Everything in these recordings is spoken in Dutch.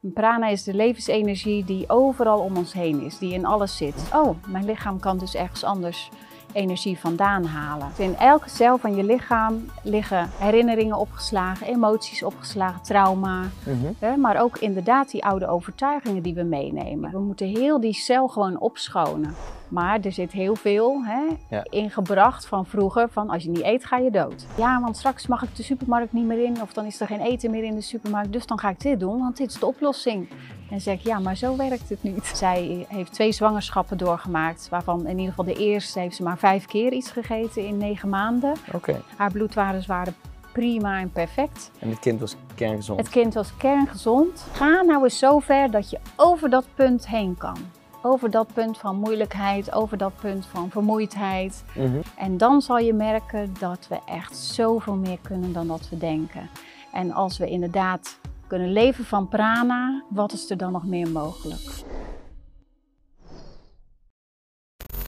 Prana is de levensenergie die overal om ons heen is, die in alles zit. Oh, mijn lichaam kan dus ergens anders energie vandaan halen. In elke cel van je lichaam liggen herinneringen opgeslagen, emoties opgeslagen, trauma. Hè, maar ook inderdaad die oude overtuigingen die we meenemen. We moeten heel die cel gewoon opschonen. Maar er zit heel veel hè, Ja. ingebracht van vroeger, van als je niet eet ga je dood. Ja, want straks mag ik de supermarkt niet meer in of dan is er geen eten meer in de supermarkt. Dus dan ga ik dit doen, want dit is de oplossing. En zeg ik, ja, maar zo werkt het niet. Zij heeft twee zwangerschappen doorgemaakt, waarvan in ieder geval de eerste heeft ze maar vijf keer iets gegeten in negen maanden. Oké. Haar bloedwaardes waren prima en perfect. En het kind was kerngezond. Het kind was kerngezond. Ga nou eens zo ver dat je over dat punt heen kan. Over dat punt van moeilijkheid, over dat punt van vermoeidheid. Mhm. En dan zal je merken dat we echt zoveel meer kunnen dan dat we denken. En als we inderdaad kunnen leven van prana, wat is er dan nog meer mogelijk?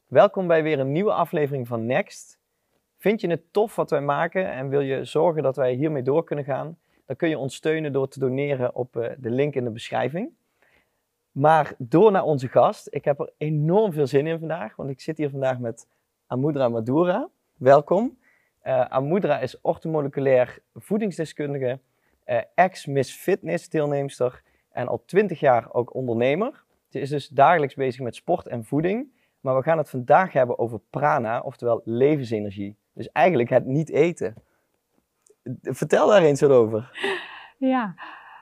Welkom bij weer een nieuwe aflevering van Next. Vind je het tof wat wij maken en wil je zorgen dat wij hiermee door kunnen gaan? Dan kun je ons steunen door te doneren op eh, de link in de beschrijving. Maar door naar onze gast. Ik heb er enorm veel zin in vandaag, want ik zit hier vandaag met Amudra Madura. Welkom. Eh Amudra is orthomoleculair voedingsdeskundige, eh, ex-Miss Fitness deelnemster en al 20 jaar ook ondernemer. Ze is dus dagelijks bezig met sport en voeding. Maar we gaan het vandaag hebben over prana, oftewel levensenergie. Dus eigenlijk het niet eten. Vertel daar eens wat over. Ja,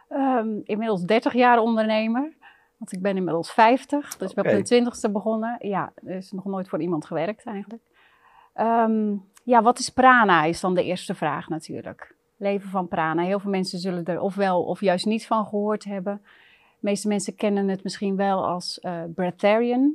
ehm, inmiddels 30 jaar ondernemer. Want ik ben inmiddels 50, dus ik ben op de 20ste begonnen. Ja, is nog nooit voor iemand gewerkt eigenlijk. Ehm, ja, wat is prana is dan de eerste vraag natuurlijk. Leven van prana. Heel veel mensen zullen er ofwel of juist niet van gehoord hebben. De meeste mensen kennen het misschien wel als eh breatharian.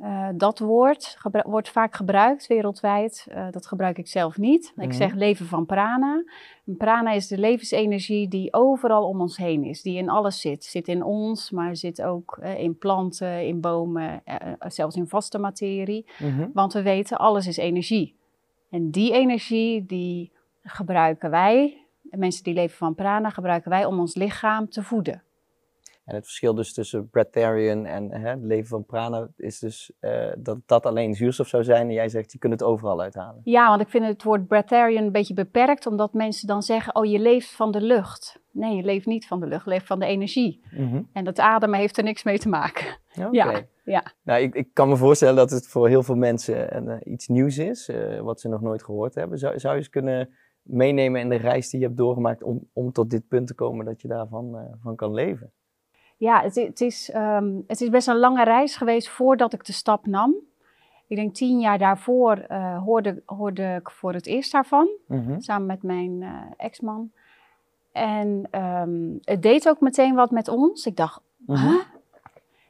Eh, dat woord wordt vaak gebruikt wereldwijd. Eh, dat gebruik ik zelf niet. Ik Mhm. zeg leven van prana. En prana is de levensenergie die overal om ons heen is, die in alles zit. Zit in ons, maar zit ook eh, in planten, in bomen, zelfs in vaste materie. Want we weten, alles is energie. En die energie, die gebruiken wij, mensen die leven van prana, gebruiken wij om ons lichaam te voeden. En het verschil dus tussen breatharian en hè, het leven van prana is dus eh, dat dat alleen zuurstof zou zijn. En jij zegt, je kunt het overal uithalen. Ja, want ik vind het woord breatharian een beetje beperkt, omdat mensen dan zeggen, oh je leeft van de lucht. Nee, je leeft niet van de lucht, je leeft van de energie. En dat ademen heeft er niks mee te maken. Ja, ja. Nou, ik, ik kan me voorstellen dat het voor heel veel mensen eh, iets nieuws is, eh, wat ze nog nooit gehoord hebben. Zou, zou je eens kunnen meenemen in de reis die je hebt doorgemaakt om, om tot dit punt te komen dat je daarvan van kan leven? Ja, het, het, is, ehm, het is best een lange reis geweest voordat ik de stap nam. Ik denk tien jaar daarvoor eh, hoorde, hoorde ik voor het eerst daarvan, samen met mijn eh, ex-man. En ehm, het deed ook meteen wat met ons. Ik dacht, Mhm. Huh?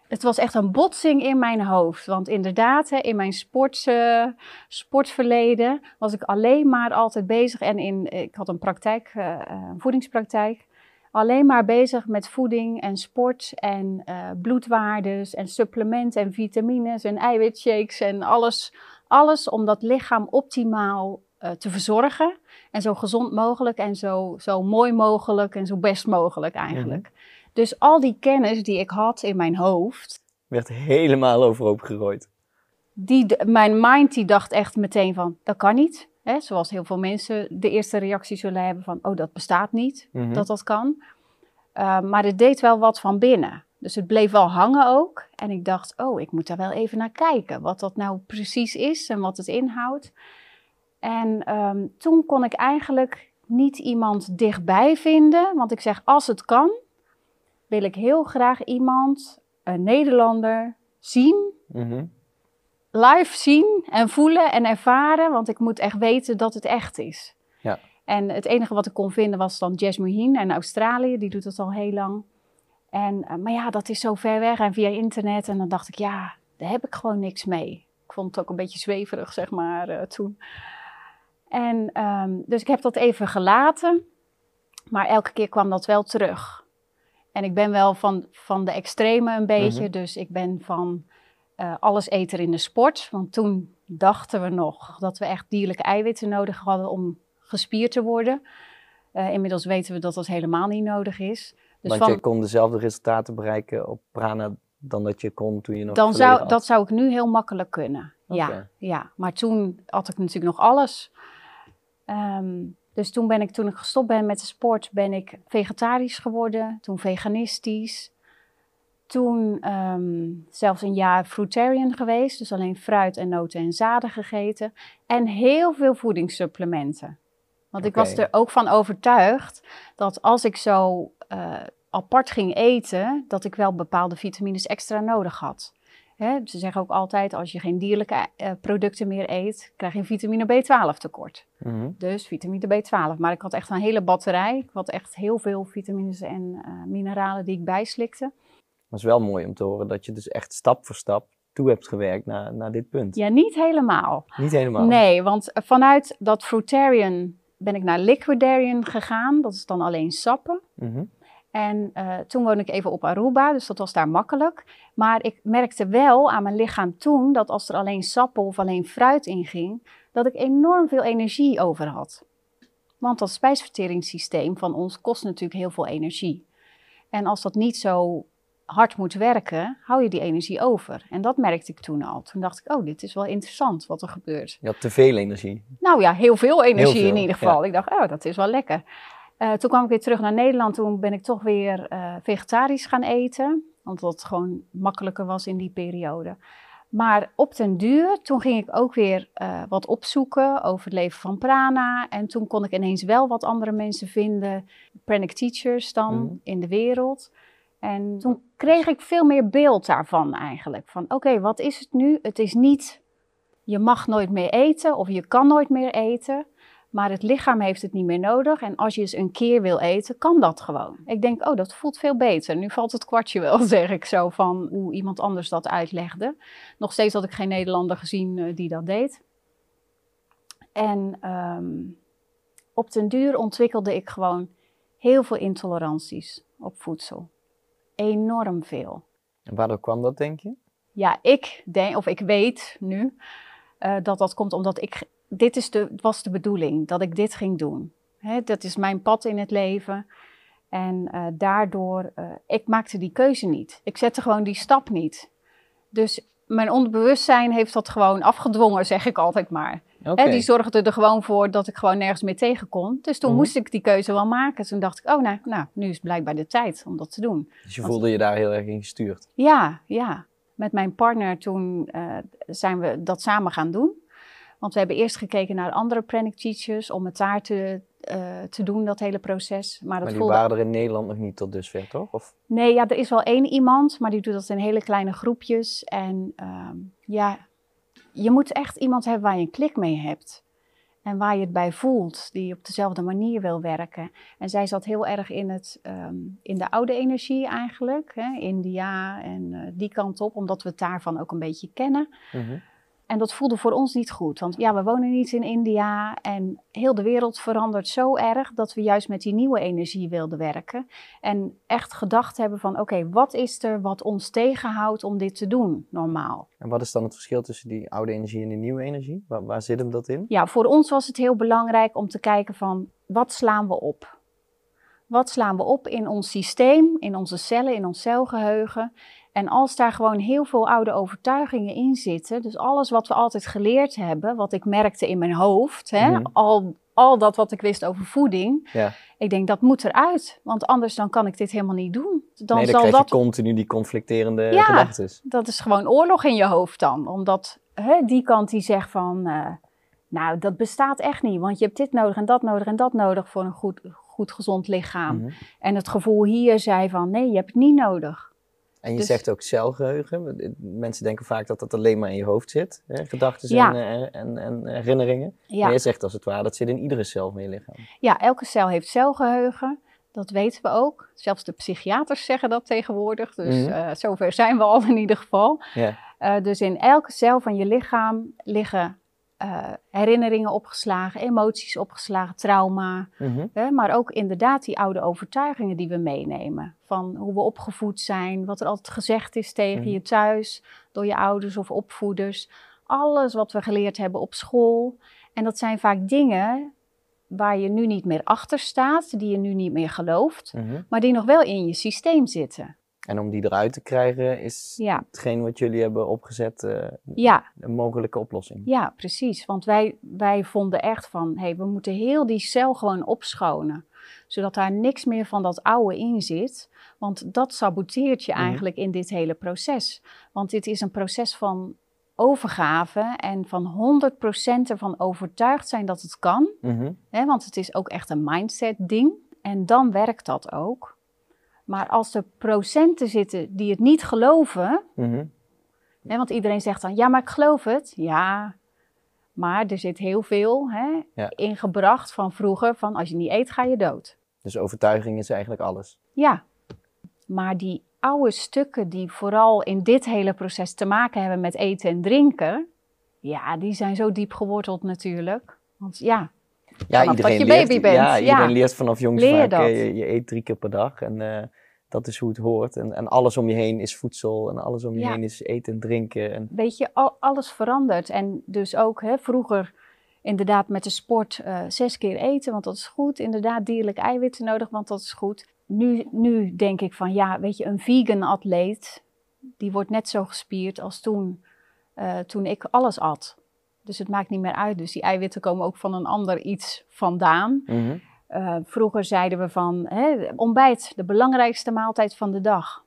Het was echt een botsing in mijn hoofd. Want inderdaad, hè, in mijn sport, eh, sportverleden was ik alleen maar altijd bezig. En in, ik had een praktijk, een voedingspraktijk. Alleen maar bezig met voeding en sport en eh, bloedwaardes en supplementen en vitamines en eiwitshakes en alles. Alles om dat lichaam optimaal eh, te verzorgen. En zo gezond mogelijk en zo, zo mooi mogelijk en zo best mogelijk eigenlijk. Dus al die kennis die ik had in mijn hoofd, Werd helemaal overhoop gegooid. die, mijn mind die dacht echt meteen van, dat kan niet. Hè? Zoals heel veel mensen de eerste reactie zullen hebben van, oh dat bestaat niet, Mhm. dat dat kan. Uh, maar het deed wel wat van binnen. Dus het bleef wel hangen ook. En ik dacht, oh, ik moet daar wel even naar kijken. Wat dat nou precies is en wat het inhoudt. En ehm, toen kon ik eigenlijk niet iemand dichtbij vinden. Want ik zeg, als het kan, wil ik heel graag iemand, een Nederlander, zien. Mhm. Live zien en voelen en ervaren. Want ik moet echt weten dat het echt is. Ja. En het enige wat ik kon vinden was dan Jess Moheen in Australië. Die doet het al heel lang. En, eh, maar ja, dat is zo ver weg en via internet. En dan dacht ik, ja, daar heb ik gewoon niks mee. Ik vond het ook een beetje zweverig, zeg maar, eh, toen. En ehm, dus ik heb dat even gelaten. Maar elke keer kwam dat wel terug. En ik ben wel van, van de extreme een beetje. Mhm. Dus ik ben van eh, alles eter in de sport. Want toen dachten we nog dat we echt dierlijke eiwitten nodig hadden om gespierd te worden. Eh, inmiddels weten we dat dat helemaal niet nodig is. Dus Want van, je kon dezelfde resultaten bereiken op prana dan dat je kon toen je nog dan zou, at. dat zou ik nu heel makkelijk kunnen. Ja, ja, maar toen had ik natuurlijk nog alles. Ehm, dus toen ben ik, toen ik gestopt ben met de sport, ben ik vegetarisch geworden. Toen veganistisch. Toen ehm, zelfs een jaar fruitarian geweest. Dus alleen fruit en noten en zaden gegeten. En heel veel voedingssupplementen. Want ik was er ook van overtuigd dat als ik zo eh, apart ging eten, dat ik wel bepaalde vitamines extra nodig had. Hè, ze zeggen ook altijd, als je geen dierlijke eh, producten meer eet, krijg je vitamine B12 tekort. Mhm. Dus vitamine B12. Maar ik had echt een hele batterij. Ik had echt heel veel vitamines en eh, mineralen die ik bijslikte. Maar het is wel mooi om te horen dat je dus echt stap voor stap toe hebt gewerkt naar, naar dit punt. Ja, niet helemaal. Niet helemaal. Nee, want vanuit dat fruitarian ben ik naar liquidarian gegaan. Dat is dan alleen sappen. Mhm. En eh, toen woonde ik even op Aruba, dus dat was daar makkelijk. Maar ik merkte wel aan mijn lichaam toen dat als er alleen sappen of alleen fruit in ging, dat ik enorm veel energie over had. Want dat spijsverteringssysteem van ons kost natuurlijk heel veel energie. En als dat niet zo hard moet werken, hou je die energie over. En dat merkte ik toen al. Toen dacht ik, oh, dit is wel interessant wat er gebeurt. Je had te veel energie. Nou ja, heel veel energie Heel veel, in ieder geval. Ik dacht, oh, dat is wel lekker. Eh, toen kwam ik weer terug naar Nederland. Toen ben ik toch weer eh, vegetarisch gaan eten. Omdat het gewoon makkelijker was in die periode. Maar op den duur, toen ging ik ook weer eh, wat opzoeken over het leven van prana. En toen kon ik ineens wel wat andere mensen vinden, pranic teachers dan, Mhm. in de wereld. En toen kreeg ik veel meer beeld daarvan eigenlijk. Van oké, wat is het nu? Het is niet, je mag nooit meer eten of je kan nooit meer eten. Maar het lichaam heeft het niet meer nodig. En als je eens een keer wil eten, kan dat gewoon. Ik denk, oh, dat voelt veel beter. Nu valt het kwartje wel, zeg ik zo, van hoe iemand anders dat uitlegde. Nog steeds had ik geen Nederlander gezien eh, die dat deed. En ehm, op den duur ontwikkelde ik gewoon heel veel intoleranties op voedsel. Enorm veel. En waardoor kwam dat, denk je? Ja, ik denk, of ik weet nu, eh, dat dat komt omdat ik, dit is de, was de bedoeling, dat ik dit ging doen. Hè, dat is mijn pad in het leven. En eh, daardoor, eh, ik maakte die keuze niet. Ik zette gewoon die stap niet. Dus mijn onderbewustzijn heeft dat gewoon afgedwongen, zeg ik altijd maar. Hè, die zorgde er gewoon voor dat ik gewoon nergens meer tegen kon. Dus toen Mhm. moest ik die keuze wel maken. Toen dacht ik, oh nou, nou, nu is blijkbaar de tijd om dat te doen. Dus je voelde je daar heel erg in gestuurd. Ja, ja. Met mijn partner toen eh, zijn we dat samen gaan doen. Want we hebben eerst gekeken naar andere pranic teachers om het daar te, eh, te doen, dat hele proces. Maar dat Maar die voelde... waren er in Nederland nog niet tot dusver, toch? Of? Nee, ja, er is wel één iemand, maar die doet dat in hele kleine groepjes. En ehm, ja, je moet echt iemand hebben waar je een klik mee hebt. En waar je het bij voelt, die op dezelfde manier wil werken. En zij zat heel erg in, het, ehm, in de oude energie eigenlijk. Hè? India en eh, die kant op, omdat we het daarvan ook een beetje kennen. Mhm. En dat voelde voor ons niet goed. Want ja, we wonen niet in India en heel de wereld verandert zo erg dat we juist met die nieuwe energie wilden werken. En echt gedacht hebben van oké, wat is er wat ons tegenhoudt om dit te doen normaal? En wat is dan het verschil tussen die oude energie en die nieuwe energie? Waar, waar zit hem dat in? Ja, voor ons was het heel belangrijk om te kijken van wat slaan we op? Wat slaan we op in ons systeem, in onze cellen, in ons celgeheugen? En als daar gewoon heel veel oude overtuigingen in zitten, dus alles wat we altijd geleerd hebben, wat ik merkte in mijn hoofd, hè, Mhm. al, al dat wat ik wist over voeding, Ja. ik denk dat moet eruit, want anders dan kan ik dit helemaal niet doen. Dan nee, dan zal krijg dat je continu die conflicterende Ja. gedachten. dat is gewoon oorlog in je hoofd dan. Omdat hè, die kant die zegt van, eh, nou dat bestaat echt niet. Want je hebt dit nodig en dat nodig en dat nodig voor een goed, goed gezond lichaam. Mhm. En het gevoel hier zei van, nee je hebt het niet nodig. En je Dus- zegt ook celgeheugen. Mensen denken vaak dat dat alleen maar in je hoofd zit. Hè? Gedachten Ja. en, en, en, en herinneringen. Maar je zegt als het ware, dat zit in iedere cel van je lichaam. ja, elke cel heeft celgeheugen. Dat weten we ook. Zelfs de psychiaters zeggen dat tegenwoordig. Dus Mhm. eh, zover zijn we al in ieder geval. Ja. Eh, dus in elke cel van je lichaam liggen eh, herinneringen opgeslagen, emoties opgeslagen, trauma. Mhm. Hè, maar ook inderdaad die oude overtuigingen die we meenemen. Van hoe we opgevoed zijn, wat er altijd gezegd is tegen Mhm. je thuis, door je ouders of opvoeders. Alles wat we geleerd hebben op school. En dat zijn vaak dingen waar je nu niet meer achter staat, die je nu niet meer gelooft, Mhm. maar die nog wel in je systeem zitten. En om die eruit te krijgen is Ja, hetgeen wat jullie hebben opgezet eh, ja, een mogelijke oplossing. ja precies. Want wij, wij vonden echt van, hé, hey, we moeten heel die cel gewoon opschonen. Zodat daar niks meer van dat oude in zit. Want dat saboteert je Mhm. eigenlijk in dit hele proces. Want dit is een proces van overgave en van 100% ervan overtuigd zijn dat het kan. Mhm. Hè, want het is ook echt een mindset ding. En dan werkt dat ook. Maar als er procenten zitten die het niet geloven. Mhm. Hè, want iedereen zegt dan, ja, maar ik geloof het. Ja, maar er zit heel veel hè, Ja. ingebracht van vroeger. Van als je niet eet, ga je dood. Dus overtuiging is eigenlijk alles. Ja, maar die oude stukken die vooral in dit hele proces te maken hebben met eten en drinken. Ja, die zijn zo diep geworteld natuurlijk. Want ja, Ja, Vanaf dat je leert, baby bent, Ja, iedereen ja. leert vanaf jongs Leer Je, je eet drie keer per dag en eh, dat is hoe het hoort. En, en alles om je heen is voedsel en alles om je Ja. heen is eten en drinken. En, weet je, al, alles verandert. En dus ook hè, vroeger inderdaad met de sport eh, zes keer eten, want dat is goed. Inderdaad dierlijk eiwitten nodig, want dat is goed. Nu, nu denk ik van ja, weet je, een vegan atleet, die wordt net zo gespierd als toen, eh, toen ik alles at. Dus het maakt niet meer uit. Dus die eiwitten komen ook van een ander iets vandaan. Mhm. Eh, vroeger zeiden we van hè, ontbijt, de belangrijkste maaltijd van de dag.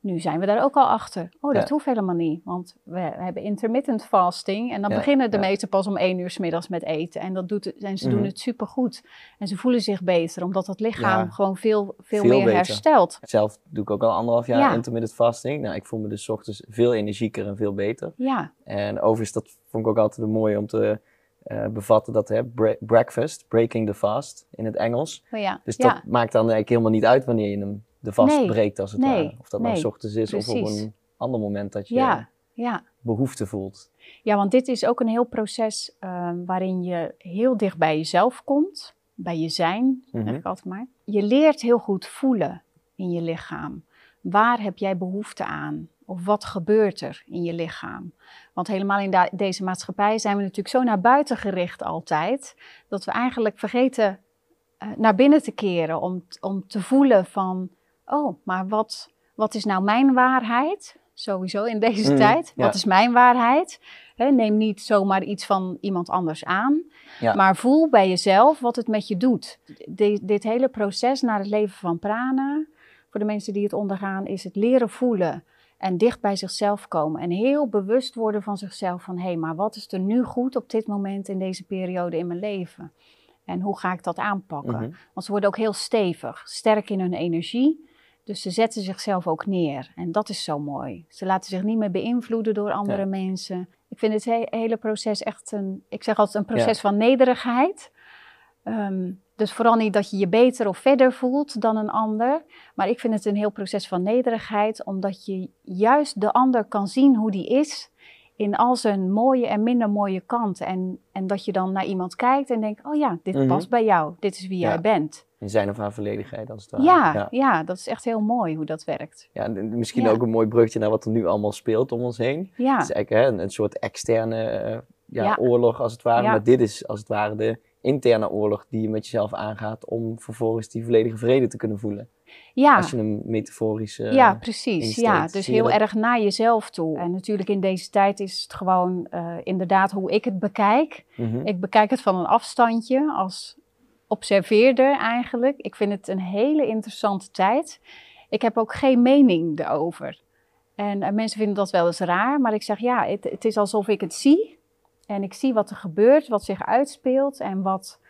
Nu zijn we daar ook al achter. Oh, dat Ja. hoeft helemaal niet. Want we hebben intermittent fasting. En dan Ja, beginnen de ja. meesten pas om één uur s middags met eten. En, dat doet, en ze doen Mhm. het supergoed. En ze voelen zich beter, omdat het lichaam gewoon veel, veel, Veel meer beter. herstelt. Zelf doe ik ook al anderhalf jaar Ja. intermittent fasting. Nou, ik voel me dus 's ochtends veel energieker en veel beter. Ja, En overigens, dat vond ik ook altijd mooi om te eh, bevatten. Dat hè, bre- breakfast, breaking the fast in het Engels. oh ja. Dus ja. dat maakt dan eigenlijk helemaal niet uit wanneer je hem de vast Nee. breekt als het Nee. ware. Of dat nou Nee. s ochtends is of op een ander moment dat je ja, ja. behoefte voelt. Ja, want dit is ook een heel proces ehm, waarin je heel dicht bij jezelf komt, bij je zijn, Mhm. zeg ik altijd maar. Je leert heel goed voelen in je lichaam. Waar heb jij behoefte aan? Of wat gebeurt er in je lichaam? Want helemaal in deze maatschappij zijn we natuurlijk zo naar buiten gericht altijd, dat we eigenlijk vergeten eh, naar binnen te keren om, om te voelen van, oh, maar wat, wat is nou mijn waarheid? Sowieso in deze Mhm, tijd. ja. Wat is mijn waarheid? Neem niet zomaar iets van iemand anders aan. Ja. Maar voel bij jezelf wat het met je doet. De- dit hele proces naar het leven van prana, voor de mensen die het ondergaan, is het leren voelen en dicht bij zichzelf komen. En heel bewust worden van zichzelf van, hé, hey, maar wat is er nu goed op dit moment in deze periode in mijn leven? En hoe ga ik dat aanpakken? Mhm. Want ze worden ook heel stevig, sterk in hun energie. Dus ze zetten zichzelf ook neer. En dat is zo mooi. Ze laten zich niet meer beïnvloeden door andere Ja. mensen. Ik vind het he- hele proces echt een, ik zeg altijd een proces Ja. van nederigheid. Ehm, dus vooral niet dat je je beter of verder voelt dan een ander. Maar ik vind het een heel proces van nederigheid, omdat je juist de ander kan zien hoe die is. In al zijn mooie en minder mooie kanten. En, en dat je dan naar iemand kijkt en denkt: oh ja, dit Mhm. past bij jou. Dit is wie Ja. jij bent. In zijn of haar volledigheid als het ware. Ja, ja. ja. dat is echt heel mooi hoe dat werkt. Ja, en misschien Ja. ook een mooi brugje naar wat er nu allemaal speelt om ons heen. Ja, Het is eigenlijk hè, een, een soort externe ja, Ja. oorlog als het ware. Maar dit is als het ware de interne oorlog die je met jezelf aangaat om vervolgens die volledige vrede te kunnen voelen. ja. Als je hem metaforisch ja, precies. insteekt. Ja, dus heel dat? erg naar jezelf toe. En natuurlijk in deze tijd is het gewoon eh, inderdaad hoe ik het bekijk. mhm. Ik bekijk het van een afstandje als observeerder eigenlijk. Ik vind het een hele interessante tijd. Ik heb ook geen mening erover. En eh, mensen vinden dat wel eens raar, maar ik zeg ja, het, het is alsof ik het zie. En ik zie wat er gebeurt, wat zich uitspeelt en wat,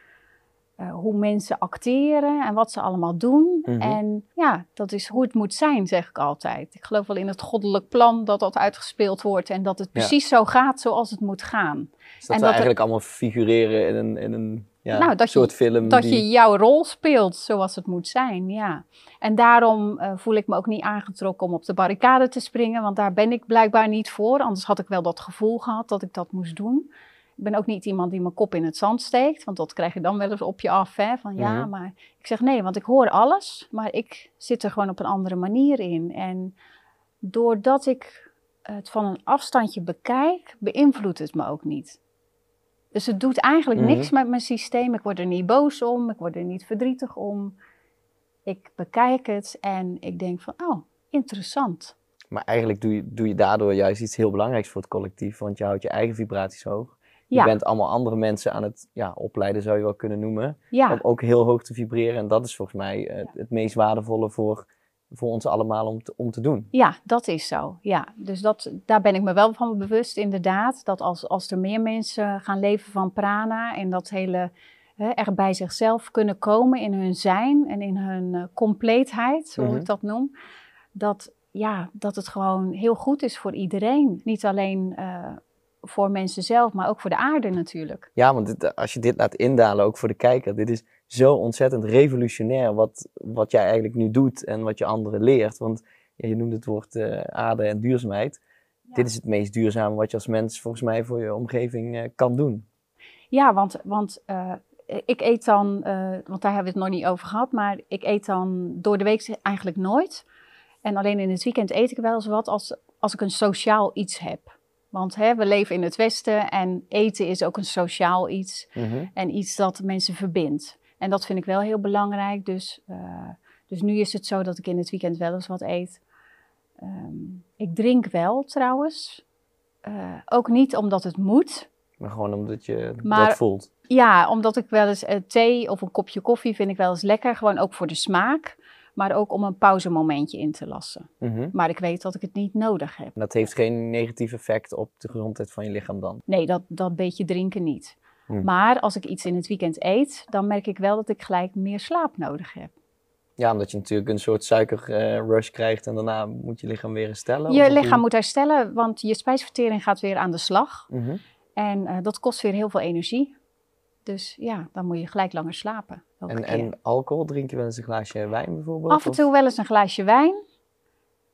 eh, hoe mensen acteren en wat ze allemaal doen. Mhm. En ja, dat is hoe het moet zijn, zeg ik altijd. Ik geloof wel in het goddelijk plan dat dat uitgespeeld wordt en dat het Ja. precies zo gaat zoals het moet gaan. Dus dat en we dat er- eigenlijk allemaal figureren in een, in een ja, Nou, dat je- film. Dat die... je jouw rol speelt zoals het moet zijn, ja. En daarom eh, voel ik me ook niet aangetrokken om op de barricade te springen, want daar ben ik blijkbaar niet voor. Anders had ik wel dat gevoel gehad dat ik dat moest doen. Ik ben ook niet iemand die mijn kop in het zand steekt, want dat krijg je dan wel eens op je af, hè, van ja, Mhm. maar ik zeg nee, want ik hoor alles, maar ik zit er gewoon op een andere manier in. En doordat ik het van een afstandje bekijk, beïnvloedt het me ook niet. Dus het doet eigenlijk Mhm. niks met mijn systeem. Ik word er niet boos om, ik word er niet verdrietig om. Ik bekijk het en ik denk van, oh, interessant. Maar eigenlijk doe je, doe je daardoor juist iets heel belangrijks voor het collectief, want je houdt je eigen vibraties hoog. Je Ja, bent allemaal andere mensen aan het ja, opleiden, zou je wel kunnen noemen, ja, om ook heel hoog te vibreren. En dat is volgens mij eh, het meest waardevolle voor, voor ons allemaal om te, om te doen. ja, dat is zo. Ja, dus dat, daar ben ik me wel van bewust, inderdaad. Dat als, als er meer mensen gaan leven van prana en dat hele hè, echt bij zichzelf kunnen komen in hun zijn en in hun eh, compleetheid, hoe Mhm. ik dat noem, dat, ja, dat het gewoon heel goed is voor iedereen. Niet alleen eh, voor mensen zelf, maar ook voor de aarde natuurlijk. Ja, want dit- als je dit laat indalen, ook voor de kijker, dit is zo ontzettend revolutionair wat, wat jij eigenlijk nu doet en wat je anderen leert. Want ja, je noemt het woord eh, aarde en duurzaamheid. Dit is het meest duurzame wat je als mens volgens mij voor je omgeving eh, kan doen. Ja, want, want eh, ik eet dan, eh, want daar hebben we het nog niet over gehad, maar ik eet dan door de week eigenlijk nooit. En alleen in het weekend eet ik wel eens wat als, als ik een sociaal iets heb. Want hè, we leven in het Westen en eten is ook een sociaal iets Mhm. en iets dat mensen verbindt. En dat vind ik wel heel belangrijk. Dus, eh, dus nu is het zo dat ik in het weekend wel eens wat eet. Ehm, ik drink wel trouwens. Eh, ook niet omdat het moet. Maar gewoon omdat je Maar- dat voelt. Ja, omdat ik wel eens eh, thee of een kopje koffie vind ik wel eens lekker. Gewoon ook voor de smaak. Maar ook om een pauzemomentje in te lassen. Mhm. Maar ik weet dat ik het niet nodig heb. Dat heeft geen negatief effect op de gezondheid van je lichaam dan. Nee, dat, dat beetje drinken niet. Hmm. Maar als ik iets in het weekend eet, dan merk ik wel dat ik gelijk meer slaap nodig heb. Ja, omdat je natuurlijk een soort suikerrush krijgt en daarna moet je lichaam weer herstellen. Je lichaam moet herstellen, want je spijsvertering gaat weer aan de slag. Mhm. En eh, dat kost weer heel veel energie. Dus ja, dan moet je gelijk langer slapen. En, en alcohol, drink je wel eens een glaasje wijn bijvoorbeeld? Af en of- toe wel eens een glaasje wijn.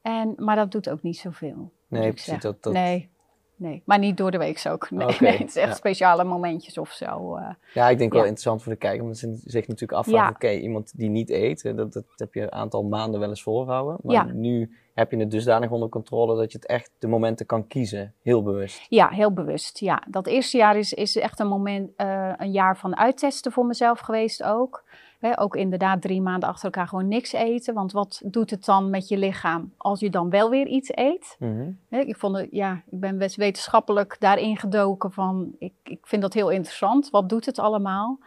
En, maar dat doet ook niet zoveel. Nee, ik precies. Dat, dat... Nee, nee, maar niet door de week ook. Nee, het is echt ja. speciale momentjes of zo. eh. Ja, ik denk wel interessant voor de kijker, omdat ze zich natuurlijk afvragen, Ja. oké, iemand die niet eet, eh, dat, dat heb je een aantal maanden wel eens volgehouden. Maar Ja. nu heb je het dusdanig onder controle dat je het echt de momenten kan kiezen, heel bewust. Ja, heel bewust. Ja, dat eerste jaar is, is echt een moment, eh, een jaar van uittesten voor mezelf geweest ook. Hè, ook inderdaad drie maanden achter elkaar gewoon niks eten. Want wat doet het dan met je lichaam als je dan wel weer iets eet? Mhm. Hè, ik, vond het, ja, ik ben best wetenschappelijk daarin gedoken van, ik, ik vind dat heel interessant. Wat doet het allemaal?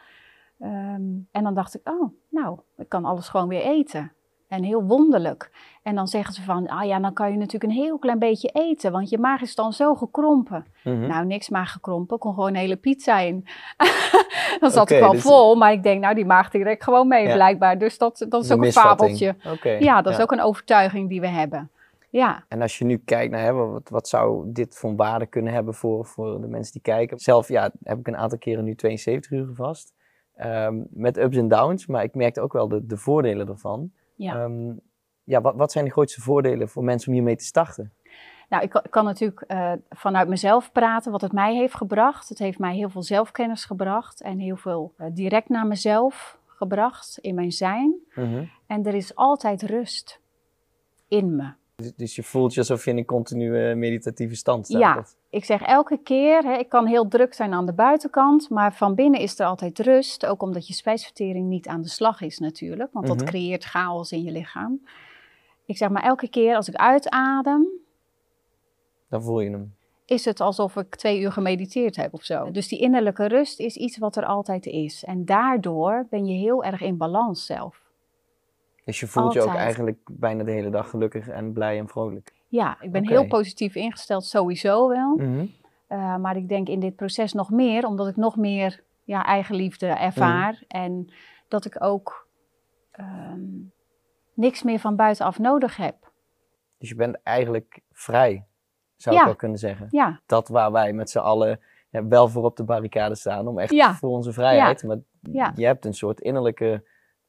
Ehm, en dan dacht ik, oh, nou, ik kan alles gewoon weer eten. En heel wonderlijk. En dan zeggen ze van, ah ja, dan kan je natuurlijk een heel klein beetje eten, want je maag is dan zo gekrompen. Mhm. Nou, niks maag gekrompen, kon gewoon een hele pizza in. dan zat ik wel dus- vol, maar ik denk, nou, die maag direct gewoon mee Ja. blijkbaar. Dus dat, dat is De ook een fabeltje. Ja, dat is ook een overtuiging die we hebben. Ja. En als je nu kijkt naar hè, wat, wat zou dit voor waarde kunnen hebben voor, voor de mensen die kijken. Zelf ja, heb ik een aantal keren nu 72 uur gevast. Ehm, met ups en downs, maar ik merkte ook wel de, de voordelen ervan. Ja. Ehm, ja, wat, wat zijn de grootste voordelen voor mensen om hiermee te starten? Nou, ik kan, ik kan natuurlijk eh, vanuit mezelf praten wat het mij heeft gebracht. Het heeft mij heel veel zelfkennis gebracht en heel veel eh, direct naar mezelf gebracht in mijn zijn. Mhm. En er is altijd rust in me. Dus, dus je voelt je alsof je in een continue meditatieve stand staat? Ja. of- Ik zeg elke keer, hè, ik kan heel druk zijn aan de buitenkant, maar van binnen is er altijd rust. Ook omdat je spijsvertering niet aan de slag is natuurlijk, want dat Mhm. creëert chaos in je lichaam. Ik zeg maar elke keer als ik uitadem, Dan voel je hem. is het alsof ik twee uur gemediteerd heb of zo. Dus die innerlijke rust is iets wat er altijd is. En daardoor ben je heel erg in balans zelf. Dus je voelt je ook eigenlijk bijna de hele dag gelukkig en blij en vrolijk. Ja, ik ben heel positief ingesteld, sowieso wel. Mhm. Uh, maar ik denk in dit proces nog meer, omdat ik nog meer ja, eigenliefde ervaar. Mhm. En dat ik ook ehm, niks meer van buitenaf nodig heb. Dus je bent eigenlijk vrij, zou Ja. ik wel kunnen zeggen. Ja, Dat waar wij met z'n allen ja, wel voor op de barricade staan, om echt voor onze vrijheid. Maar je hebt een soort innerlijke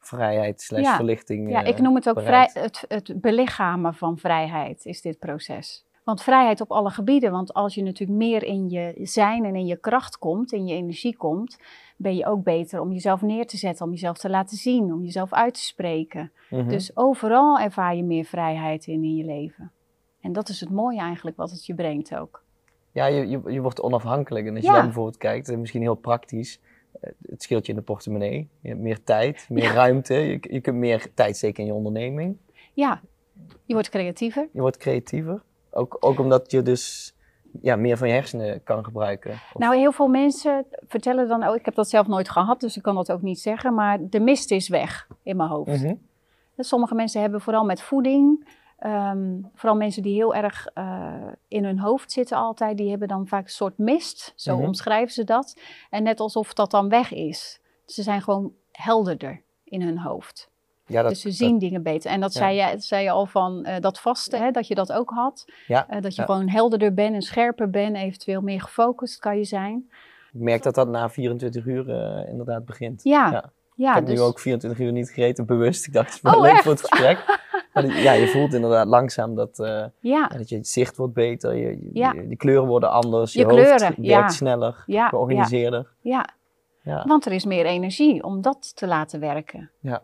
vrijheid slash Ja. verlichting. ja eh, ik noem het ook vrij, het, het belichamen van vrijheid, is dit proces. Want vrijheid op alle gebieden, want als je natuurlijk meer in je zijn en in je kracht komt, in je energie komt, ben je ook beter om jezelf neer te zetten, om jezelf te laten zien, om jezelf uit te spreken. Mhm. Dus overal ervaar je meer vrijheid in in je leven. En dat is het mooie eigenlijk wat het je brengt ook. Ja, je, je, je wordt onafhankelijk. En als je dan bijvoorbeeld kijkt, eh, misschien heel praktisch, eh, het scheelt je in de portemonnee. Je hebt meer tijd, meer ruimte. Je, je kunt meer tijd steken in je onderneming. Ja, je wordt creatiever. Je wordt creatiever. Ook, ook omdat je dus ja, meer van je hersenen kan gebruiken. Of- Nou, heel veel mensen vertellen dan ook, ik heb dat zelf nooit gehad, dus ik kan dat ook niet zeggen, maar de mist is weg in mijn hoofd. Mhm. Sommige mensen hebben vooral met voeding, ehm, vooral mensen die heel erg eh, in hun hoofd zitten altijd, die hebben dan vaak een soort mist, zo Mhm. omschrijven ze dat. En net alsof dat dan weg is. Ze zijn gewoon helderder in hun hoofd. ja, dat, dus ze zien dingen beter. En dat Ja. zei, je, zei je al van eh, dat vaste, hè, dat je dat ook had. Ja, Eh, dat je gewoon helderder bent en scherper bent, eventueel meer gefocust kan je zijn. Ik merk dat dat na 24 uur inderdaad begint. Ja, Ja. ja. ik heb dus, nu ook 24 uur niet gegeten, bewust. Ik dacht, het is wel Oh, leuk echt? voor het gesprek. Maar die- ja, je voelt inderdaad langzaam dat, eh, ja, dat je zicht wordt beter. Je, je, Ja. je- die kleuren worden anders. Je, Je hoofd kleuren, werkt ja. sneller, georganiseerder. ja, Ja. want er is meer energie om dat te laten werken. Ja.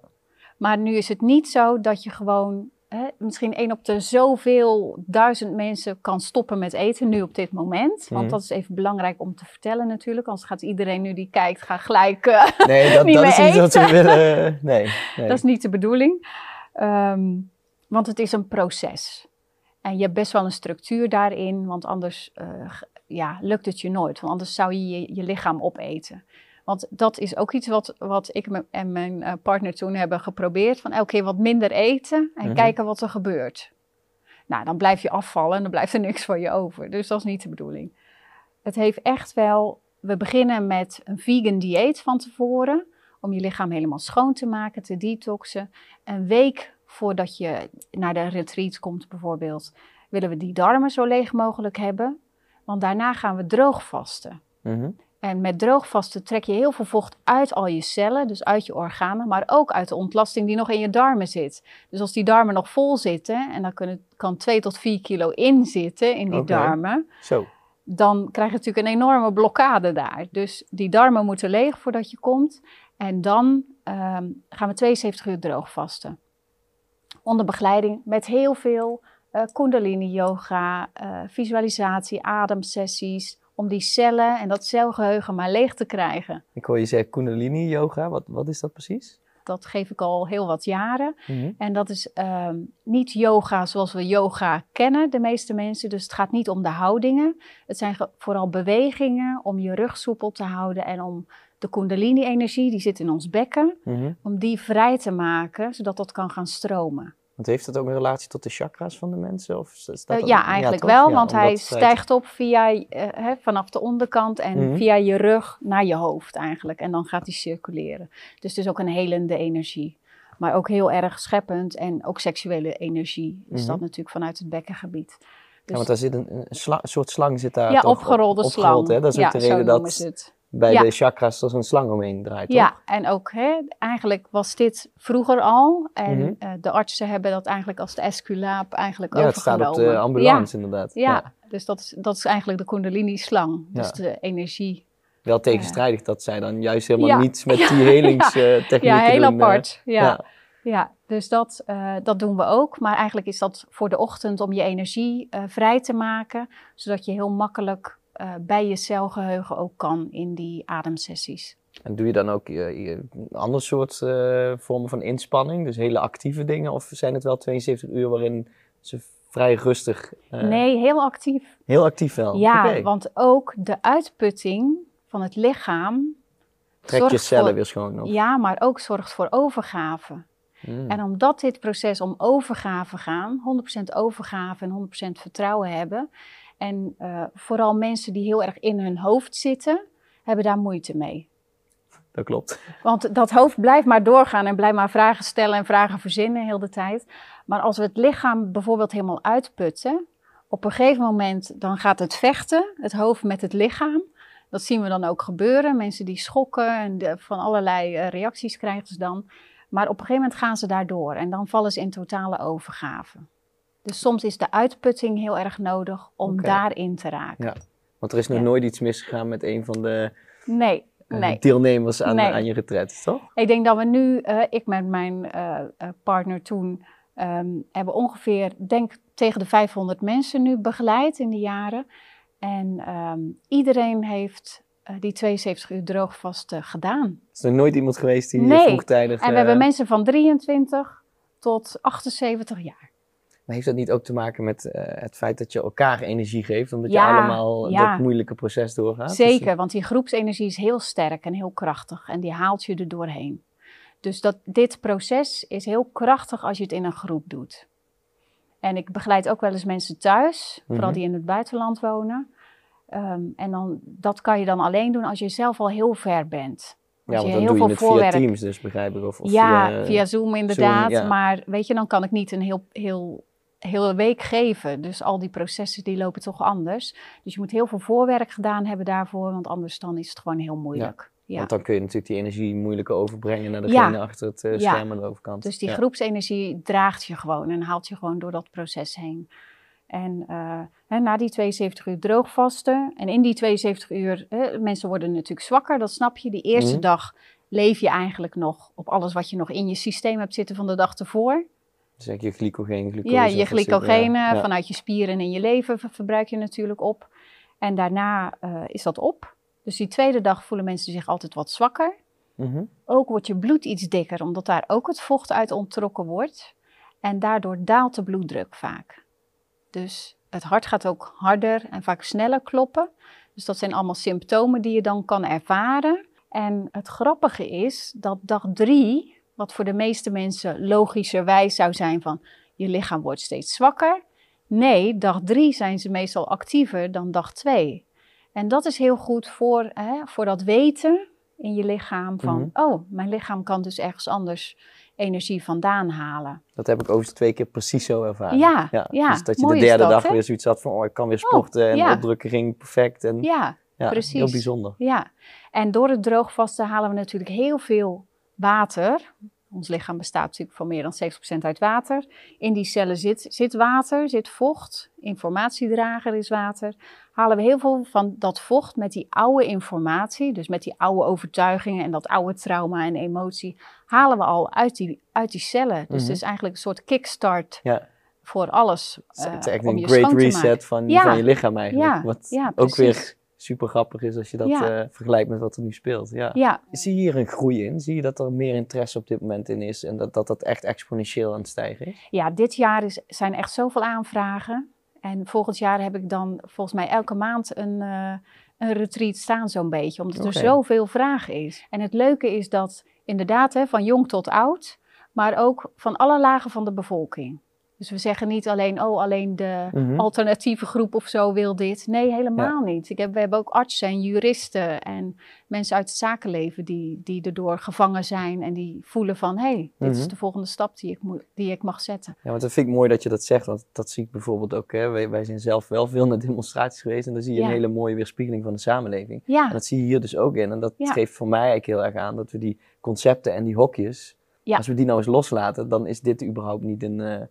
Maar nu is het niet zo dat je gewoon hè, misschien één op de zoveel duizend mensen kan stoppen met eten nu op dit moment. Want Mhm. dat is even belangrijk om te vertellen natuurlijk. Anders gaat iedereen nu die kijkt, gaat gelijk... eh, Nee, dat, Niet dat is niet wat we willen. Nee, nee. Dat is niet de bedoeling. Ehm, want het is een proces. En je hebt best wel een structuur daarin, want anders eh, ja, lukt het je nooit. Want anders zou je je, je lichaam opeten. Want dat is ook iets wat, wat ik en mijn eh, partner toen hebben geprobeerd. Van elke keer wat minder eten en Mhm. kijken wat er gebeurt. Nou, dan blijf je afvallen en dan blijft er niks voor je over. Dus dat is niet de bedoeling. Het heeft echt wel... We beginnen met een vegan dieet van tevoren. Om je lichaam helemaal schoon te maken, te detoxen. Een week voordat je naar de retreat komt bijvoorbeeld... willen we die darmen zo leeg mogelijk hebben. Want daarna gaan we droogvasten. Mhm. En met droogvasten trek je heel veel vocht uit al je cellen, dus uit je organen, maar ook uit de ontlasting die nog in je darmen zit. Dus als die darmen nog vol zitten, en dan kunnen, kan 2 tot 4 kilo in zitten in die darmen, Zo. dan krijg je natuurlijk een enorme blokkade daar. Dus die darmen moeten leeg voordat je komt. En dan ehm, gaan we 72 uur droogvasten. Onder begeleiding met heel veel eh kundalini yoga, eh, visualisatie, ademsessies. Om die cellen en dat celgeheugen maar leeg te krijgen. Ik hoor je zeggen Kundalini yoga. Wat, wat is dat precies? Dat geef ik al heel wat jaren. Mhm. En dat is ehm, niet yoga zoals we yoga kennen, de meeste mensen. Dus het gaat niet om de houdingen. Het zijn vooral bewegingen om je rug soepel te houden en om de kundalini-energie, die zit in ons bekken, Mhm. om die vrij te maken, zodat dat kan gaan stromen. Want heeft dat ook een relatie tot de chakras van de mensen? Of staat Eh, dat- ja, eigenlijk wel, Ja, want hij stijgt op via, eh, hè, vanaf de onderkant en Mhm. via je rug naar je hoofd eigenlijk. En dan gaat hij circuleren. Dus het is ook een helende energie. Maar ook heel erg scheppend en ook seksuele energie is Mhm. dat natuurlijk vanuit het bekkengebied. Ja, Dus, want daar zit een, een, sla- een soort slang zit daar ja, toch op- opgerolde opgerold, slang. Hè? Dat is ook ja, de reden dat het. Bij Ja. de chakras er zo'n slang omheen draait, Ja, toch? en ook hè, eigenlijk was dit vroeger al. En Mhm. eh, de artsen hebben dat eigenlijk als de esculaap eigenlijk Ja, het staat overgenomen. op de ambulance inderdaad. Ja, ja, dus dat is, dat is eigenlijk de kundalini-slang. Dus Ja. de energie. Wel tegenstrijdig dat zij dan juist helemaal Ja. niets met die helingstechnieken Ja, heel doen. eh, apart. ja. ja. Ja, dus dat, eh, dat doen we ook. Maar eigenlijk is dat voor de ochtend om je energie eh, vrij te maken. Zodat je heel makkelijk eh, bij je celgeheugen ook kan in die ademsessies. En doe je dan ook eh, een ander soort eh, vormen van inspanning? Dus hele actieve dingen? Of zijn het wel 72 uur waarin ze vrij rustig... eh, nee, heel actief. Heel actief wel? ja, want ook de uitputting van het lichaam. Trek je zorgt cellen voor- weer schoon? Of? Ja, maar ook zorgt voor overgave. Mm. En omdat dit proces om overgave gaan, 100% overgave en 100% vertrouwen hebben. En eh, vooral mensen die heel erg in hun hoofd zitten, hebben daar moeite mee. Dat klopt. Want dat hoofd blijft maar doorgaan en blijft maar vragen stellen en vragen verzinnen heel de tijd. Maar als we het lichaam bijvoorbeeld helemaal uitputten, op een gegeven moment dan gaat het vechten, het hoofd met het lichaam. Dat zien we dan ook gebeuren. Mensen die schokken en de- van allerlei eh, reacties krijgen ze dan. Maar op een gegeven moment gaan ze daardoor en dan vallen ze in totale overgave. Dus soms is de uitputting heel erg nodig om daarin te raken. Ja. Want er is nog Ja. nooit iets misgegaan met een van de Nee, eh, nee. deelnemers aan, Nee. aan je retreat, toch? Ik denk dat we nu, eh, ik met mijn eh, partner toen, ehm, hebben ongeveer, denk tegen de 500 mensen nu begeleid in de jaren. En ehm, iedereen heeft die 72 uur droogvast gedaan. Is er nooit iemand geweest die nee. vroegtijdig... En we hebben mensen van 23 tot 78 jaar. Maar heeft dat niet ook te maken met uh, het feit dat je elkaar energie geeft, omdat ja, je allemaal ja. dat moeilijke proces doorgaat? Zeker, dus, want die groepsenergie is heel sterk en heel krachtig en die haalt je er doorheen. Dus dat, dit proces is heel krachtig als je het in een groep doet. En ik begeleid ook wel eens mensen thuis, mm -hmm. vooral die in het buitenland wonen. Um, en dan, dat kan je dan alleen doen als je zelf al heel ver bent. Als ja, want dan heel doe je het voorwerk... via Teams dus, begrijp ik? Of, of ja, via, via Zoom inderdaad. Zoom, ja. Maar weet je, dan kan ik niet een heel, heel, hele week geven. Dus al die processen die lopen toch anders. Dus je moet heel veel voorwerk gedaan hebben daarvoor, want anders dan is het gewoon heel moeilijk. Ja. Want dan kun je natuurlijk die energie moeilijker overbrengen naar degene ja. achter het uh, scherm aan de overkant. Dus die groepsenergie draagt je gewoon en haalt je gewoon door dat proces heen. En uh, hè, na die 72 uur droogvasten en in die 72 uur, hè, mensen worden natuurlijk zwakker, dat snap je. Die eerste mm. dag leef je eigenlijk nog op alles wat je nog in je systeem hebt zitten van de dag ervoor. Dus je glycogeen, glucose. Ja, je glycogenen ja. vanuit je spieren en je lever verbruik je natuurlijk op. En daarna uh, is dat op. Dus die tweede dag voelen mensen zich altijd wat zwakker. Mm -hmm. Ook wordt je bloed iets dikker, omdat daar ook het vocht uit onttrokken wordt. En daardoor daalt de bloeddruk vaak. Dus het hart gaat ook harder en vaak sneller kloppen. Dus dat zijn allemaal symptomen die je dan kan ervaren. En het grappige is dat dag drie, wat voor de meeste mensen logischerwijs zou zijn van je lichaam wordt steeds zwakker. Nee, dag drie zijn ze meestal actiever dan dag twee. En dat is heel goed voor, hè, voor dat weten in je lichaam van, mm -hmm. oh, mijn lichaam kan dus ergens anders energie vandaan halen. Dat heb ik overigens twee keer precies zo ervaren. Ja, ja. ja dus dat je de derde dat, dag weer zoiets had van, oh, ik kan weer sporten oh, en ja. opdrukken ging perfect. En, ja, ja, precies. Heel bijzonder. Ja, en door het droogvasten halen we natuurlijk heel veel water. Ons lichaam bestaat natuurlijk van meer dan 70% uit water. In die cellen zit, zit water, zit vocht. Informatiedrager is water. Halen we heel veel van dat vocht met die oude informatie, dus met die oude overtuigingen en dat oude trauma en emotie, halen we al uit die, uit die cellen. Dus mm -hmm. het is eigenlijk een soort kickstart ja. voor alles. Uh, het is echt een great reset van, ja. van je lichaam eigenlijk. Ja, wat ja, ook weer super grappig is als je dat ja. uh, vergelijkt met wat er nu speelt. Ja. ja. Zie je hier een groei in? Zie je dat er meer interesse op dit moment in is en dat dat, dat echt exponentieel aan het stijgen is? Ja, dit jaar is, zijn echt zoveel aanvragen. En volgend jaar heb ik dan volgens mij elke maand een, uh, een retreat staan zo'n beetje, omdat okay. er zoveel vraag is. En het leuke is dat inderdaad hè, van jong tot oud, maar ook van alle lagen van de bevolking. Dus we zeggen niet alleen, oh, alleen de mm -hmm. alternatieve groep of zo wil dit. Nee, helemaal ja. niet. Ik heb, we hebben ook artsen en juristen en mensen uit het zakenleven die, die erdoor gevangen zijn en die voelen van, hé, hey, dit mm -hmm. is de volgende stap die ik, moet, die ik mag zetten. Ja, want dat vind ik mooi dat je dat zegt, want dat zie ik bijvoorbeeld ook. Hè. Wij, wij zijn zelf wel veel naar demonstraties geweest en dan zie je ja. een hele mooie weerspiegeling van de samenleving. Ja. En dat zie je hier dus ook in. En dat geeft voor mij eigenlijk heel erg aan dat we die concepten en die hokjes, als we die nou eens loslaten, dan is dit überhaupt niet een... Uh, uh,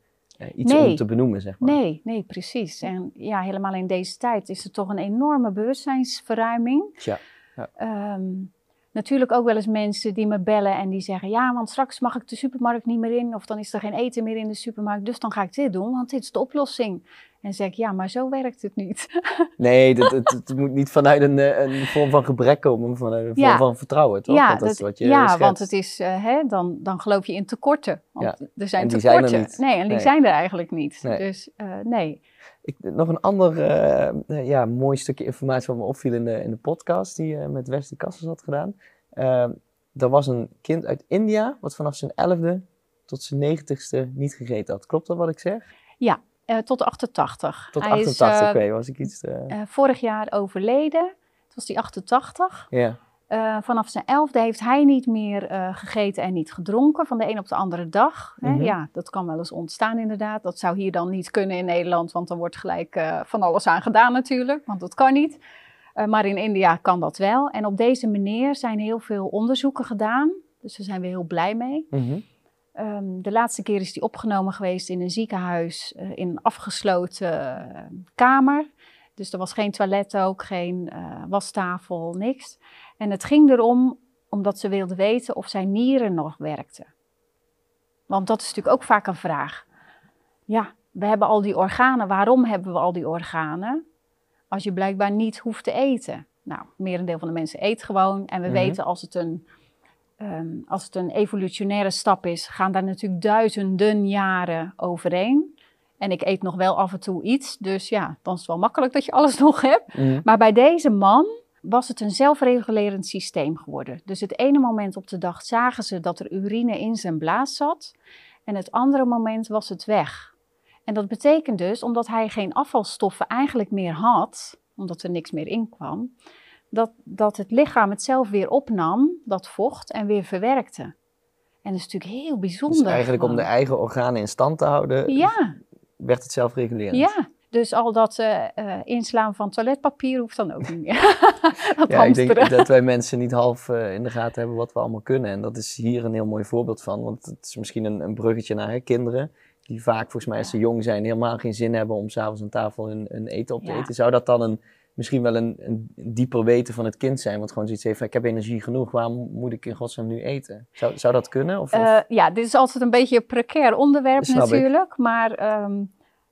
iets nee. om te benoemen, zeg maar. Nee, nee, precies. En ja, helemaal in deze tijd is er toch een enorme bewustzijnsverruiming. Ja. ja. Um, natuurlijk ook wel eens mensen die me bellen en die zeggen: Ja, want straks mag ik de supermarkt niet meer in, of dan is er geen eten meer in de supermarkt, dus dan ga ik dit doen, want dit is de oplossing. En zeg ik: Ja, maar zo werkt het niet. nee, het, het, het, moet niet vanuit een, eh, een, vorm van gebrek komen, vanuit een vorm ja. van vertrouwen, toch? Ja, want dat, is wat je ja schetst. want het is, uh, hè, dan, dan geloof je in tekorten. Want Ja. er zijn En die tekorten. zijn er niet. Nee, en die Nee. zijn er eigenlijk niet. Nee. Dus uh, nee. Ik, nog een ander uh, ja, mooi stukje informatie wat me opviel in de, in de podcast die je met Wesley Kassels had gedaan. Uh, er was een kind uit India wat vanaf zijn elfde tot zijn negentigste niet gegeten had. Klopt dat wat ik zeg? Ja, uh, tot 88. Tot Hij 88, is, uh, oké, was ik iets te... uh, vorig jaar overleden. Toen was hij 88. Ja, Uh, vanaf zijn elfde heeft hij niet meer uh, gegeten en niet gedronken van de een op de andere dag. Hè? Mhm. Ja, dat kan wel eens ontstaan inderdaad. Dat zou hier dan niet kunnen in Nederland, want dan wordt gelijk uh, van alles aan gedaan natuurlijk, want dat kan niet. Maar in India kan dat wel. En op deze manier zijn heel veel onderzoeken gedaan, dus daar zijn we heel blij mee. mhm. Um, de laatste keer is hij opgenomen geweest in een ziekenhuis, uh, in een afgesloten uh, kamer. Dus er was geen toilet ook, geen uh, wastafel, niks. En het ging erom, omdat ze wilden weten of zijn nieren nog werkten. Want dat is natuurlijk ook vaak een vraag. Ja, we hebben al die organen. Waarom hebben we al die organen? als je blijkbaar niet hoeft te eten. Nou, merendeel van de mensen eet gewoon. En we Mhm. weten als het, een, ehm, als het een evolutionaire stap is, gaan daar natuurlijk duizenden jaren overheen. En ik eet nog wel af en toe iets. Dus ja, dan is het wel makkelijk dat je alles nog hebt. Mhm. Maar bij deze man was het een zelfregulerend systeem geworden. Dus het ene moment op de dag zagen ze dat er urine in zijn blaas zat. En het andere moment was het weg. En dat betekent dus, omdat hij geen afvalstoffen eigenlijk meer had, omdat er niks meer in kwam, dat, dat het lichaam het zelf weer opnam, dat vocht, en weer verwerkte. En dat is natuurlijk heel bijzonder. Dus eigenlijk om de eigen organen in stand te houden, Ja, werd het zelfregulerend. ja. Dus al dat eh, eh, inslaan van toiletpapier hoeft dan ook niet meer. dat Ja, ik denk dat wij mensen niet half eh, in de gaten hebben wat we allemaal kunnen. En dat is hier een heel mooi voorbeeld van. Want het is misschien een, een bruggetje naar hè, kinderen. Die vaak, volgens mij, als ze jong zijn, helemaal geen zin hebben om s'avonds aan tafel een, een eten op te Ja. eten. Zou dat dan een, misschien wel een, een dieper weten van het kind zijn? Wat gewoon zoiets heeft van, ik heb energie genoeg, waarom moet ik in godsnaam nu eten? Zou, zou dat kunnen? Of, of- Eh, ja, dit is altijd een beetje een precair onderwerp ik. natuurlijk. Maar ehm,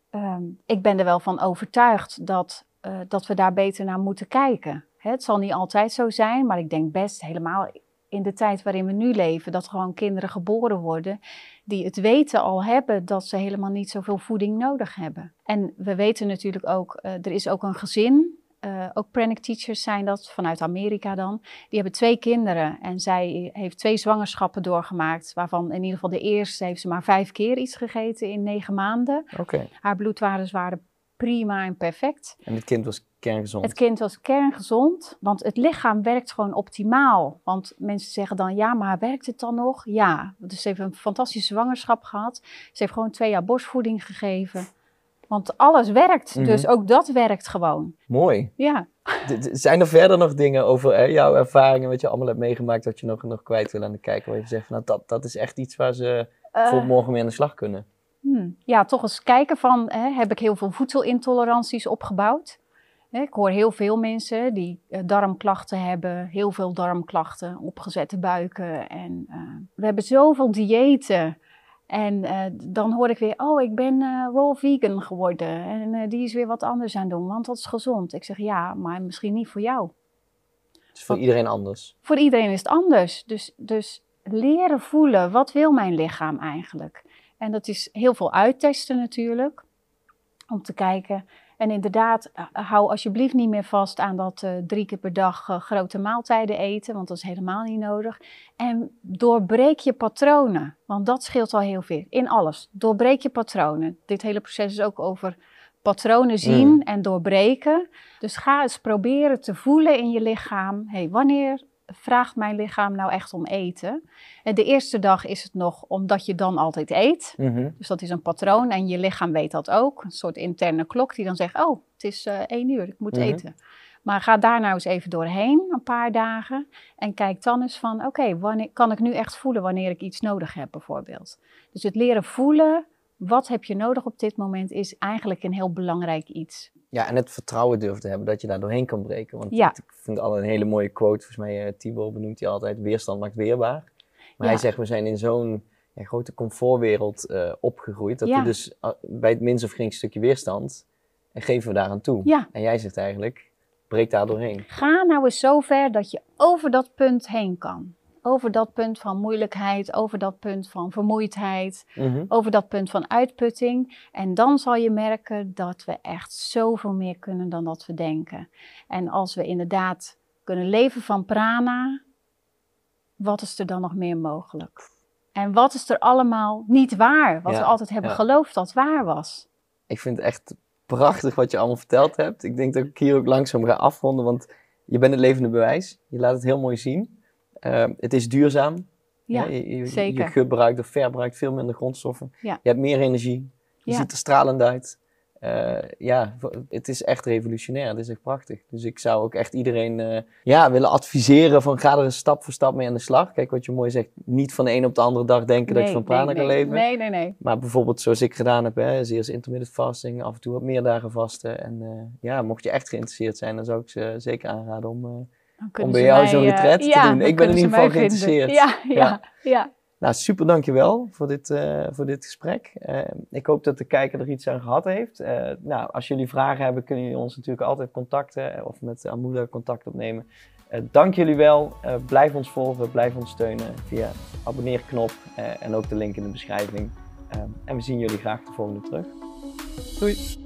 ehm, ik ben er wel van overtuigd dat, eh, dat we daar beter naar moeten kijken. Hè, het zal niet altijd zo zijn, maar ik denk best helemaal in de tijd waarin we nu leven, dat gewoon kinderen geboren worden die het weten al hebben dat ze helemaal niet zoveel voeding nodig hebben. En we weten natuurlijk ook, eh, er is ook een gezin, eh, ook pranic teachers zijn dat, vanuit Amerika dan. Die hebben twee kinderen en zij heeft twee zwangerschappen doorgemaakt, waarvan in ieder geval de eerste heeft ze maar vijf keer iets gegeten in negen maanden. Oké, Haar bloedwaardes waren prima en perfect. en het kind was kerngezond. Het kind was kerngezond, want het lichaam werkt gewoon optimaal. Want mensen zeggen dan, ja, maar werkt het dan nog? Ja, dus ze heeft een fantastische zwangerschap gehad. Ze heeft gewoon twee jaar borstvoeding gegeven. Want alles werkt, Mhm. dus ook dat werkt gewoon. Mooi. Ja, Zijn er verder nog dingen over hè, jouw ervaringen, wat je allemaal hebt meegemaakt, dat je nog, nog kwijt wil aan de kijker? Waar je zegt, van, nou, dat, dat is echt iets waar ze Eh, voor morgen mee aan de slag kunnen. Hmm. Ja, toch eens kijken van, hè, heb ik heel veel voedselintoleranties opgebouwd? Hè, ik hoor heel veel mensen die eh, darmklachten hebben, heel veel darmklachten, opgezette buiken. En eh, we hebben zoveel diëten. En eh, dan hoor ik weer, oh, ik ben eh, raw vegan geworden. En eh, die is weer wat anders aan het doen, want dat is gezond. Ik zeg, ja, maar misschien niet voor jou. Het is voor iedereen anders. Voor iedereen is het anders. Dus, dus leren voelen, wat wil mijn lichaam eigenlijk? En dat is heel veel uittesten natuurlijk, om te kijken. En inderdaad, eh, hou alsjeblieft niet meer vast aan dat eh, drie keer per dag eh, grote maaltijden eten, want dat is helemaal niet nodig. En doorbreek je patronen, want dat scheelt al heel veel. In alles, doorbreek je patronen. Dit hele proces is ook over patronen zien Mm. en doorbreken. Dus ga eens proberen te voelen in je lichaam. hey, wanneer vraagt mijn lichaam nou echt om eten? En de eerste dag is het nog omdat je dan altijd eet. Mhm. Dus dat is een patroon en je lichaam weet dat ook. Een soort interne klok die dan zegt, oh, het is eh één uur, ik moet Mhm. eten. Maar ga daar nou eens even doorheen, een paar dagen. En kijk dan eens van, oké, wanneer kan ik nu echt voelen wanneer ik iets nodig heb bijvoorbeeld. Dus het leren voelen, wat heb je nodig op dit moment, is eigenlijk een heel belangrijk iets. Ja, en het vertrouwen durven te hebben dat je daar doorheen kan breken. Want Ja. ik vind al een hele mooie quote. Volgens mij, uh, Thibaut benoemt hij altijd, weerstand maakt weerbaar. Maar Ja. hij zegt, we zijn in zo'n ja, grote comfortwereld eh, opgegroeid. Dat Ja. we dus uh, bij het minst of geringste stukje weerstand, en geven we daaraan toe. Ja. En jij zegt eigenlijk, breek daar doorheen. Ga nou eens zo ver dat je over dat punt heen kan. Over dat punt van moeilijkheid, over dat punt van vermoeidheid, Mhm. over dat punt van uitputting. En dan zal je merken dat we echt zoveel meer kunnen dan dat we denken. En als we inderdaad kunnen leven van prana, wat is er dan nog meer mogelijk? En wat is er allemaal niet waar, wat Ja, we altijd hebben ja. geloofd dat waar was? Ik vind het echt prachtig wat je allemaal verteld hebt. Ik denk dat ik hier ook langzaam ga afronden, want je bent het levende bewijs. Je laat het heel mooi zien. Eh, het is duurzaam. Ja, je, je, zeker. je gebruikt of verbruikt veel minder grondstoffen. Ja. Je hebt meer energie. Je Ja. ziet er stralend uit. Eh, ja, het is echt revolutionair. Het is echt prachtig. Dus ik zou ook echt iedereen eh, ja, willen adviseren van ga er eens stap voor stap mee aan de slag. Kijk wat je mooi zegt, niet van de een op de andere dag denken dat je van prana nee, kan nee. leven. Nee, nee, nee. Maar bijvoorbeeld zoals ik gedaan heb, hè, eerst intermittent fasting, af en toe wat meer dagen vasten. En eh, ja, mocht je echt geïnteresseerd zijn, dan zou ik ze zeker aanraden om... eh, kunnen bij jou zo'n eh, retreat te ja, doen. Ik ben in ieder geval geïnteresseerd. Ja, ja, ja. Nou, super dankjewel voor dit, uh, voor dit gesprek. Uh, ik hoop dat de kijker er iets aan gehad heeft. Nou, als jullie vragen hebben, kunnen jullie ons natuurlijk altijd contacten of met Amuda contact opnemen. dank jullie wel. blijf ons volgen, blijf ons steunen via abonneerknop en ook de link in de beschrijving. en we zien jullie graag de volgende terug. Doei!